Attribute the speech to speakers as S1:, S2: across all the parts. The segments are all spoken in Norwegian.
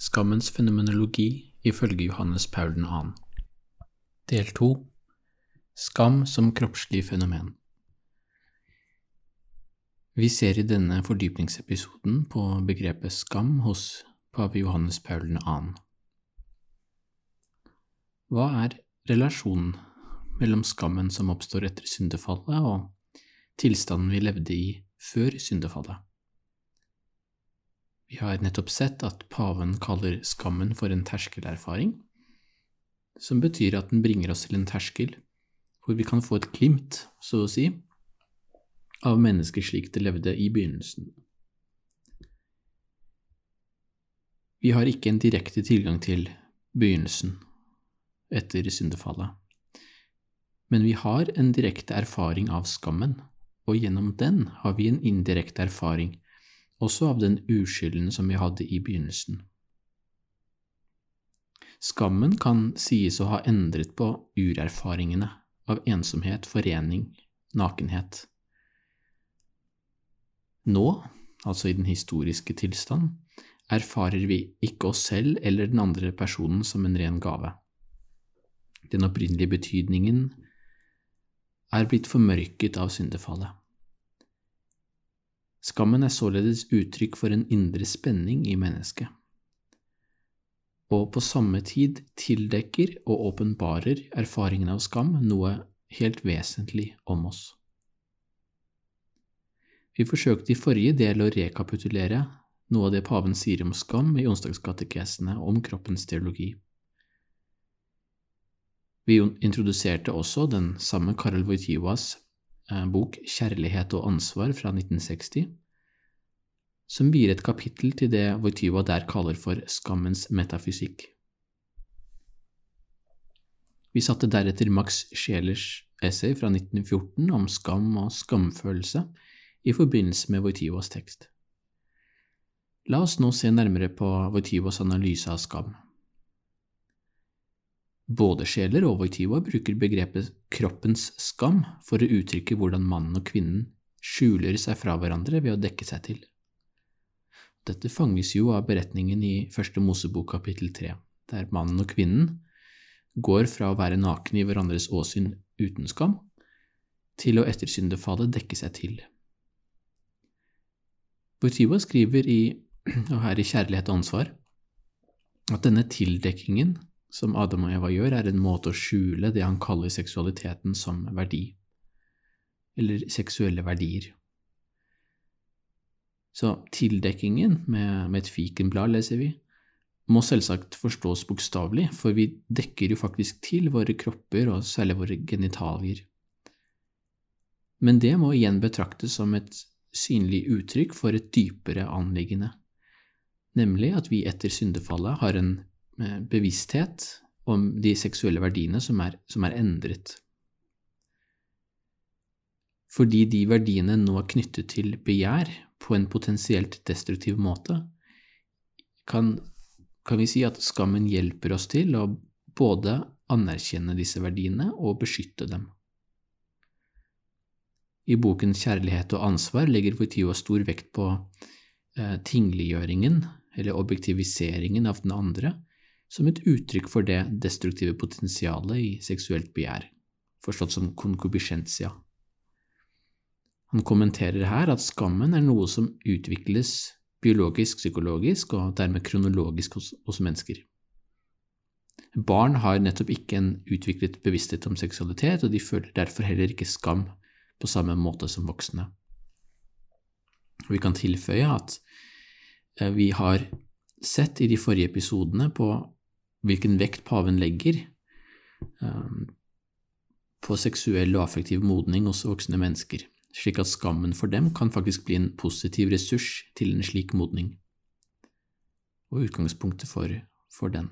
S1: Skammens fenomenologi ifølge Johannes Paul 2. Del 2 Skam som kroppslig fenomen Vi ser i denne fordypningsepisoden på begrepet skam hos pave Johannes Paul 2. Hva er relasjonen mellom skammen som oppstår etter syndefallet, og tilstanden vi levde i før syndefallet? Vi har nettopp sett at paven kaller skammen for en terskelerfaring, som betyr at den bringer oss til en terskel hvor vi kan få et glimt, så å si, av mennesket slik det levde i begynnelsen. Vi har ikke en direkte tilgang til begynnelsen etter syndefallet, men vi har en direkte erfaring av skammen, og gjennom den har vi en indirekte erfaring også av den uskylden som vi hadde i begynnelsen. Skammen kan sies å ha endret på urerfaringene av ensomhet, forening, nakenhet. Nå, altså i den historiske tilstand, erfarer vi ikke oss selv eller den andre personen som en ren gave. Den opprinnelige betydningen er blitt formørket av syndefallet. Skammen er således uttrykk for en indre spenning i mennesket, og på samme tid tildekker og åpenbarer erfaringen av skam noe helt vesentlig om oss. Vi forsøkte i forrige del å rekapitulere noe av det paven sier om skam i onsdagskatekesene om kroppens teologi. Vi introduserte også den samme Karel Wojtylas bok Kjærlighet og ansvar fra 1960, som vier et kapittel til det Wojtyla der kaller for skammens metafysikk. Vi satte deretter Max Schelers essay fra 1914 om skam og skamfølelse i forbindelse med Wojtylas tekst. La oss nå se nærmere på Wojtylas analyse av skam. Både Scheler og Voitiva bruker begrepet kroppens skam for å uttrykke hvordan mannen og kvinnen skjuler seg fra hverandre ved å dekke seg til. Dette fanges jo av beretningen i Første Mosebok kapittel tre, der mannen og kvinnen går fra å være nakne i hverandres åsyn uten skam, til å etter syndefallet dekke seg til. Voitiva skriver i, og her i Kjærlighet og ansvar, at denne tildekkingen som Adam og Eva gjør, er en måte å skjule det han kaller seksualiteten som verdi, eller seksuelle verdier. Så tildekkingen, med, med et fikenblad, leser vi, må selvsagt forstås bokstavelig, for vi dekker jo faktisk til våre kropper og særlig våre genitalier. Men det må igjen betraktes som et synlig uttrykk for et dypere anliggende, nemlig at vi etter syndefallet har en bevissthet om de seksuelle verdiene som er, som er, endret. Fordi de verdiene nå er knyttet til begjær på en potensielt destruktiv måte, kan, kan vi si at skammen hjelper oss til å både anerkjenne disse verdiene og beskytte dem. I boken Kjærlighet og ansvar legger Voitiva stor vekt på eh, tingliggjøringen, eller objektiviseringen av den andre, som et uttrykk for det destruktive potensialet i seksuelt begjær, forstått som konkubisjensia. Han kommenterer her at skammen er noe som utvikles biologisk-psykologisk og dermed kronologisk hos, hos, mennesker. Barn har nettopp ikke en utviklet bevissthet om seksualitet, og de føler derfor heller ikke skam på samme måte som voksne. Vi kan tilføye at eh, vi har sett i de forrige episodene på hvilken vekt paven legger um, på seksuell og affektiv modning hos voksne mennesker, slik at skammen for dem kan faktisk bli en positiv ressurs til en slik modning. Og utgangspunktet for, for den.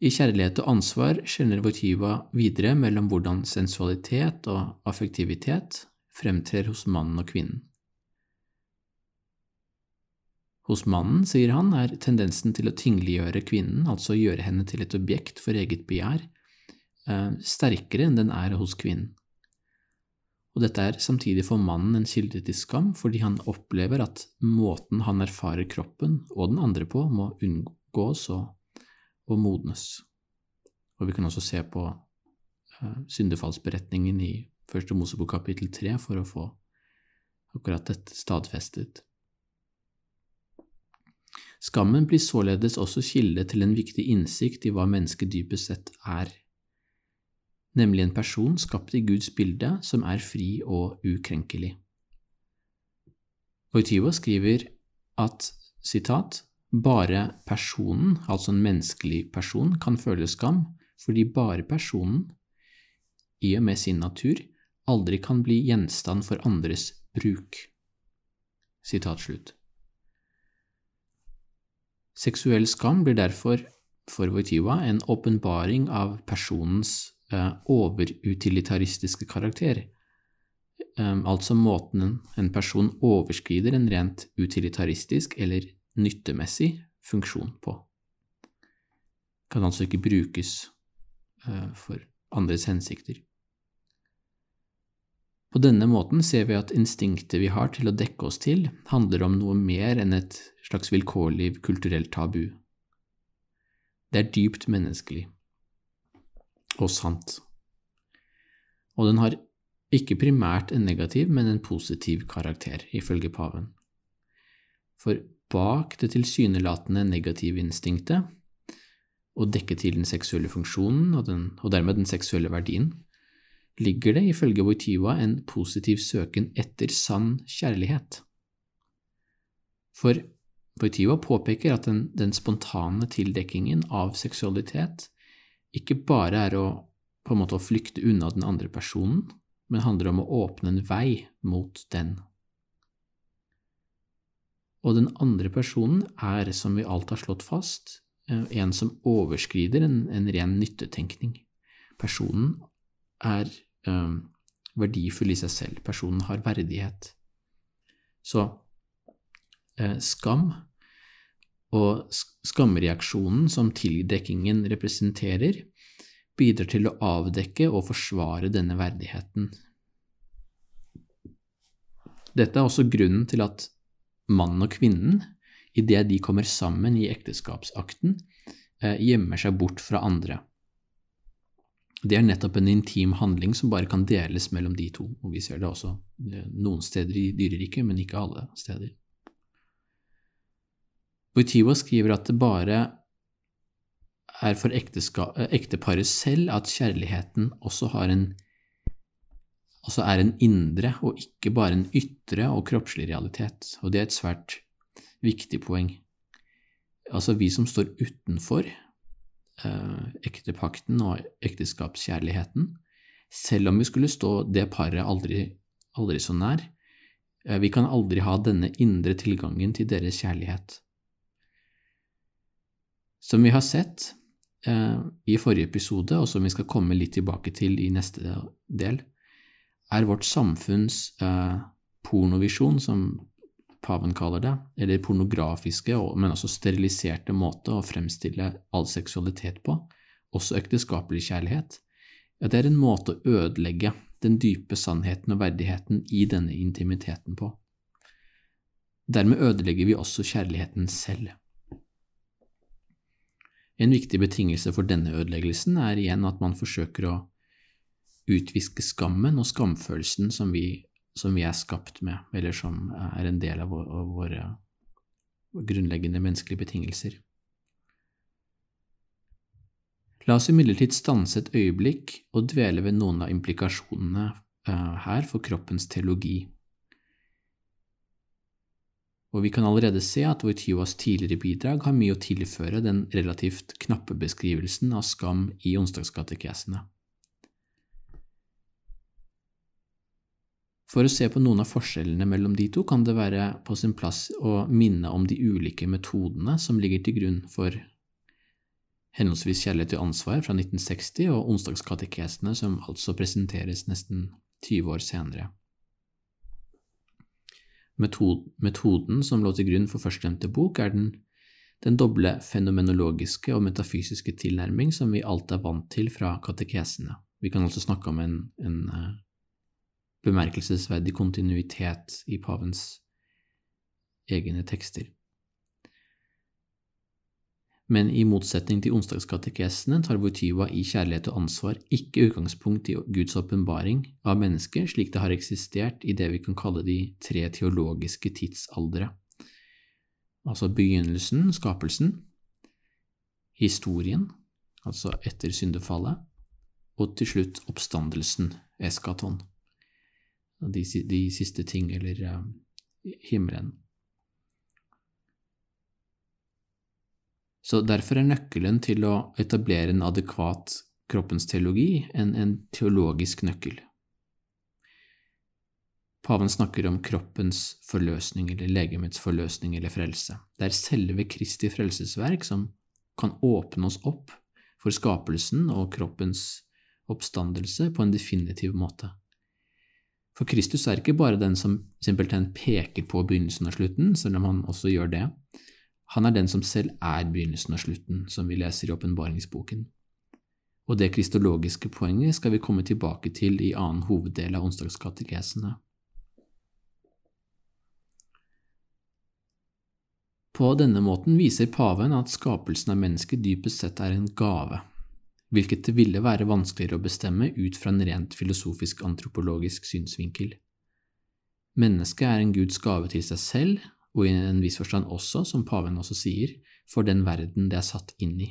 S1: I Kjærlighet og ansvar skjelner Votiva videre mellom hvordan sensualitet og affektivitet fremtrer hos mannen og kvinnen. Hos mannen, sier han, er tendensen til å tingliggjøre kvinnen, altså gjøre henne til et objekt for eget begjær, eh, sterkere enn den er hos kvinnen. Og dette er samtidig for mannen en kilde til skam, fordi han opplever at måten han erfarer kroppen og den andre på, må unngås og og modnes. Og vi kan også se på uh, syndefallsberetningen i Første Mosebok kapittel tre for å få akkurat dette stadfestet. Skammen blir således også kilde til en viktig innsikt i hva mennesket dypest sett er, nemlig en person skapt i Guds bilde som er fri og ukrenkelig. Wojtyła skriver at citat, bare personen, altså en menneskelig person, kan føle skam, fordi bare personen, i og med sin natur, aldri kan bli gjenstand for andres bruk. Sitat slutt. Seksuell skam blir derfor for Wojtyła en åpenbaring av personens eh, overutilitaristiske karakter, eh, altså måten en person overskrider en rent utilitaristisk eller nyttemessig funksjon på. Kan altså ikke brukes eh, for andres hensikter. På denne måten ser vi at instinktet vi har til å dekke oss til, handler om noe mer enn et slags vilkårlig kulturelt tabu. Det er dypt menneskelig og sant. Og den har ikke primært en negativ, men en positiv karakter, ifølge paven. For bak det tilsynelatende negative instinktet, og dekke til den seksuelle funksjonen og, den, og dermed den seksuelle verdien, ligger det ifølge Wojtyła en positiv søken etter sann kjærlighet. For Wojtyła påpeker at den, den, spontane tildekkingen av seksualitet ikke bare er å på en måte å flykte unna den andre personen, men handler om å åpne en vei mot den og den andre personen er, som vi alt har slått fast, eh, en som overskrider en, en ren nyttetenkning. Personen er um, verdifull i seg selv. Personen har verdighet. Så eh, skam og skamreaksjonen som tildekkingen representerer, bidrar til å avdekke og forsvare denne verdigheten. Dette er også grunnen til at mannen og kvinnen, idet de kommer sammen i ekteskapsakten, eh, gjemmer seg bort fra andre. Det er nettopp en intim handling som bare kan deles mellom de to, og vi ser det også eh, noen steder i dyreriket, men ikke alle steder. Wojtyła skriver at det bare er for ekteparet selv at kjærligheten også en også, er en indre og ikke bare en ytre og kroppslig realitet, og det er et svært viktig poeng. Altså, vi som står utenfor eh, ektepakten og ekteskapskjærligheten, selv om vi skulle stå det paret aldri, aldri så nær, eh, vi kan aldri ha denne indre tilgangen til deres kjærlighet. Som vi har sett eh, i forrige episode, og som vi skal komme litt tilbake til i neste del, er vårt samfunns eh, pornovisjon, som paven kaller det, eller pornografiske, men også steriliserte måte å fremstille all seksualitet på, også ekteskapelig kjærlighet, ja, det er en måte å ødelegge den dype sannheten og verdigheten i denne intimiteten på. Dermed ødelegger vi også kjærligheten selv. En viktig betingelse for denne ødeleggelsen er igjen at man forsøker å utviske skammen og skamfølelsen som vi, som vi, er skapt med, eller som er en del av, våre, grunnleggende menneskelige betingelser. La oss imidlertid stanse et øyeblikk og dvele ved noen av implikasjonene uh, her for kroppens teologi. Og vi kan allerede se at Wojtywas tidligere bidrag har mye å tilføre den relativt knappe beskrivelsen av skam i onsdagskatekesene. For å se på noen av forskjellene mellom de to kan det være på sin plass å minne om de ulike metodene som ligger til grunn for henholdsvis Kjærlighet til ansvar fra 1960 og Onsdagskatekesene, som altså presenteres nesten 20 år senere. Metoden som lå til grunn for førstnevnte bok, er den, den doble fenomenologiske og metafysiske tilnærming som vi alt er vant til fra katekesene. Vi kan altså snakke om en, en uh, bemerkelsesverdig kontinuitet i pavens egne tekster. Men i motsetning til onsdagskatekesene tar votiva i Kjærlighet og ansvar ikke utgangspunkt i Guds åpenbaring av mennesket slik det har eksistert i det vi kan kalle de tre teologiske tidsaldre, altså begynnelsen, skapelsen, historien, altså etter syndefallet, og til slutt oppstandelsen, eskaton, de, de siste ting, eller uh, himmelen. Så derfor er nøkkelen til å etablere en adekvat kroppens teologi en, en teologisk nøkkel. Paven snakker om kroppens forløsning eller legemets forløsning eller frelse. Det er selve Kristi frelsesverk som kan åpne oss opp for skapelsen og kroppens oppstandelse på en definitiv måte. For Kristus er ikke bare den som simpelthen peker på begynnelsen og slutten, selv om han også gjør det, han er den som selv er begynnelsen og slutten, som vi leser i åpenbaringsboken. Og det kristologiske poenget skal vi komme tilbake til i annen hoveddel av onsdagskatekesene. På denne måten viser paven at skapelsen av mennesket dypest sett er en gave, hvilket det ville være vanskeligere å bestemme ut fra en rent filosofisk antropologisk synsvinkel. Mennesket er en Guds gave til seg selv og i en viss forstand også, som paven også sier, for den verden det er satt inn i.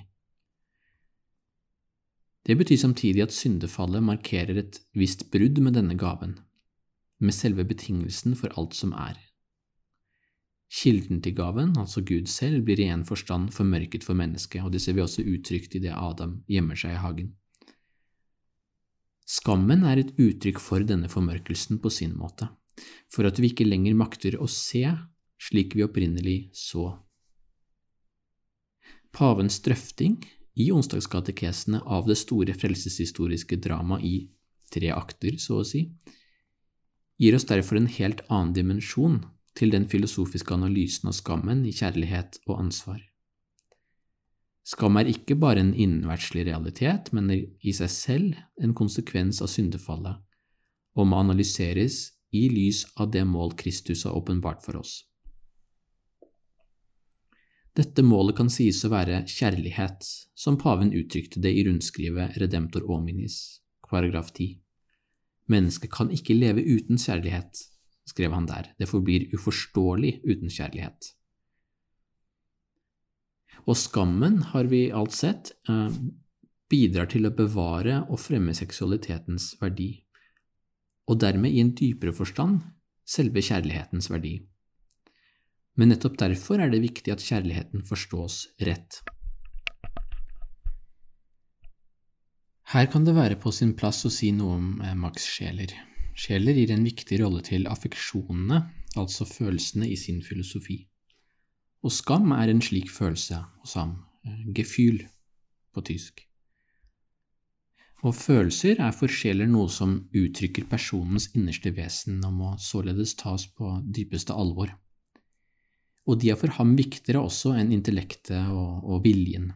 S1: Det betyr samtidig at syndefallet markerer et visst brudd med denne gaven, med selve betingelsen for alt som er. Kilden til gaven, altså Gud selv, blir i en forstand formørket for mennesket, og det ser vi også uttrykt i det Adam gjemmer seg i hagen. Skammen er et uttrykk for denne formørkelsen på sin måte, for at vi ikke lenger makter å se slik vi opprinnelig så. Pavens drøfting i onsdagskatekesene av det store frelseshistoriske dramaet i tre akter, så å si, gir oss derfor en helt annen dimensjon til den filosofiske analysen av skammen i kjærlighet og ansvar. Skam er ikke bare en innenverdslig realitet, men i seg selv en konsekvens av syndefallet, og må analyseres i lys av det mål Kristus har åpenbart for oss. Dette målet kan sies å være kjærlighet, som paven uttrykte det i rundskrivet Redemptor Ominis, paragraf 10. Mennesket kan ikke leve uten kjærlighet, skrev han der, det forblir uforståelig uten kjærlighet. Og skammen, har vi alt sett, eh, bidrar til å bevare og fremme seksualitetens verdi, og dermed i en dypere forstand selve kjærlighetens verdi men nettopp derfor er det viktig at kjærligheten forstås rett. Her kan det være på sin plass å si noe om eh, Max Scheler. Scheler gir en viktig rolle til affeksjonene, altså følelsene, i sin filosofi. Og skam er en slik følelse hos ham, eh, gefühl på tysk. Og følelser er for sjeler noe som uttrykker personens innerste vesen og må således tas på dypeste alvor og de er for ham viktigere også enn intellektet og, og viljen.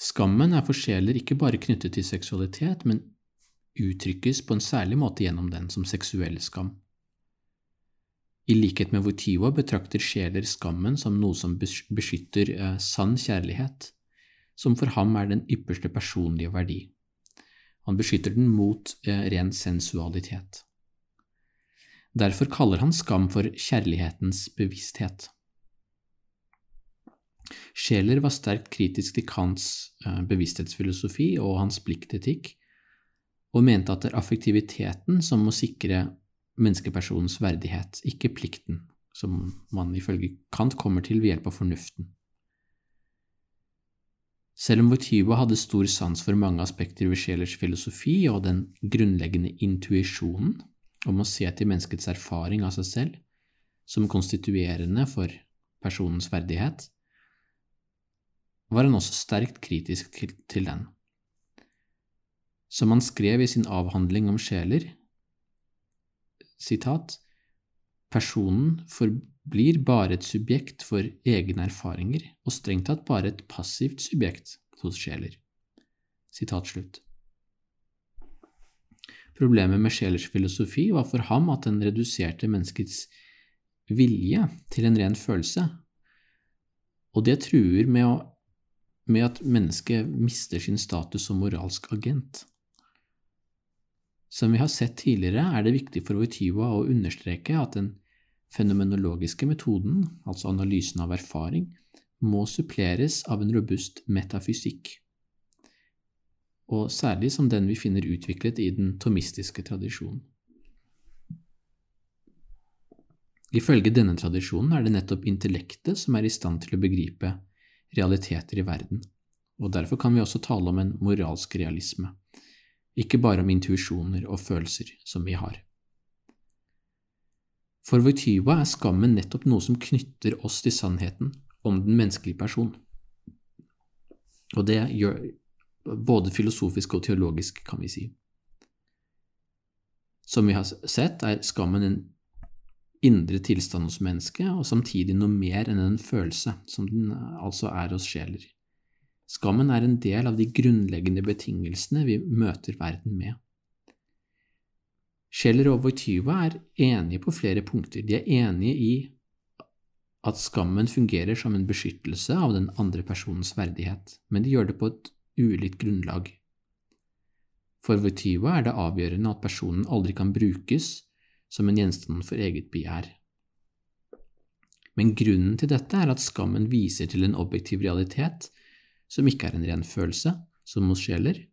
S1: Skammen er for sjeler ikke bare knyttet til seksualitet, men uttrykkes på en særlig måte gjennom den som seksuell skam. I likhet med Votiva betrakter sjeler skammen som noe som beskytter eh, sann kjærlighet, som for ham er den ypperste personlige verdi. Han beskytter den mot eh, ren sensualitet. Derfor kaller han skam for kjærlighetens bevissthet. Scheler var sterkt kritisk til Kants eh, bevissthetsfilosofi og hans pliktetikk, og mente at det er affektiviteten som må sikre menneskepersonens verdighet, ikke plikten, som man ifølge Kant kommer til ved hjelp av fornuften. Selv om Voityva hadde stor sans for mange aspekter ved sjelers filosofi og den grunnleggende intuisjonen om å se til menneskets erfaring av seg selv som konstituerende for personens verdighet, var han også sterkt kritisk til den. Som han skrev i sin avhandling om sjeler, sitat, Personen forblir bare et subjekt for egne erfaringer, og strengt tatt bare et passivt subjekt hos sjeler. Sitat slutt. Problemet med sjelers filosofi var for ham at den reduserte menneskets vilje til en ren følelse, og det truer med, å, med at mennesket mister sin status som moralsk agent. Som vi har sett tidligere, er det viktig for Wojtyła å understreke at den fenomenologiske metoden, altså analysen av erfaring, må suppleres av en robust metafysikk, og særlig som den vi finner utviklet i den tomistiske tradisjonen. Ifølge denne tradisjonen er det nettopp intellektet som er i stand til å begripe realiteter i verden, og derfor kan vi også tale om en moralsk realisme, ikke bare om intuisjoner og følelser som vi har. For Voityva er skammen nettopp noe som knytter oss til sannheten om den menneskelige person. Og det gjør både filosofisk og teologisk, kan vi si. Som vi har sett, er skammen en indre tilstand hos mennesket, og samtidig noe mer enn en følelse, som den altså er hos sjeler. Skammen er en del av de grunnleggende betingelsene vi møter verden med. Scheller og Wojtyva er enige på flere punkter. De er enige i at skammen fungerer som en beskyttelse av den andre personens verdighet, men de gjør det på et ulikt grunnlag. For Wojtyva er det avgjørende at personen aldri kan brukes som en gjenstand for eget begjær. Men grunnen til dette er at skammen viser til en objektiv realitet som ikke er en ren følelse, som hos sjeler,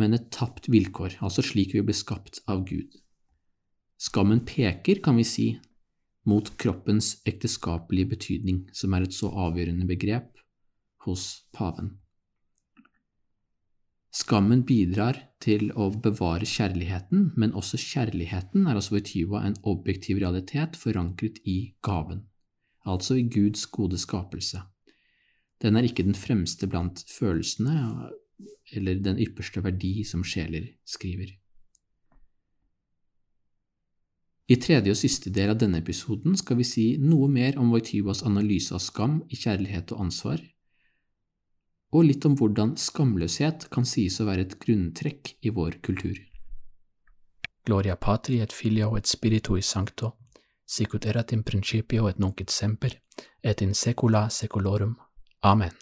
S1: men et tapt vilkår, altså slik vi ble skapt av Gud. Skammen peker, kan vi si, mot kroppens ekteskapelige betydning, som er et så avgjørende begrep hos paven. Skammen bidrar til å bevare kjærligheten, men også kjærligheten er altså Voityva en objektiv realitet forankret i gaven, altså i Guds gode skapelse. Den er ikke den fremste blant følelsene eller den ypperste verdi, som sjeler skriver. I tredje og siste del av denne episoden skal vi si noe mer om Voitivas analyse av skam i kjærlighet og ansvar, og litt om hvordan skamløshet kan sies å være et grunntrekk i vår kultur.
S2: Gloria patri et filio et spiritui sancto, sicut erat in principio et nunc et semper, et in secula seculorum. Amen.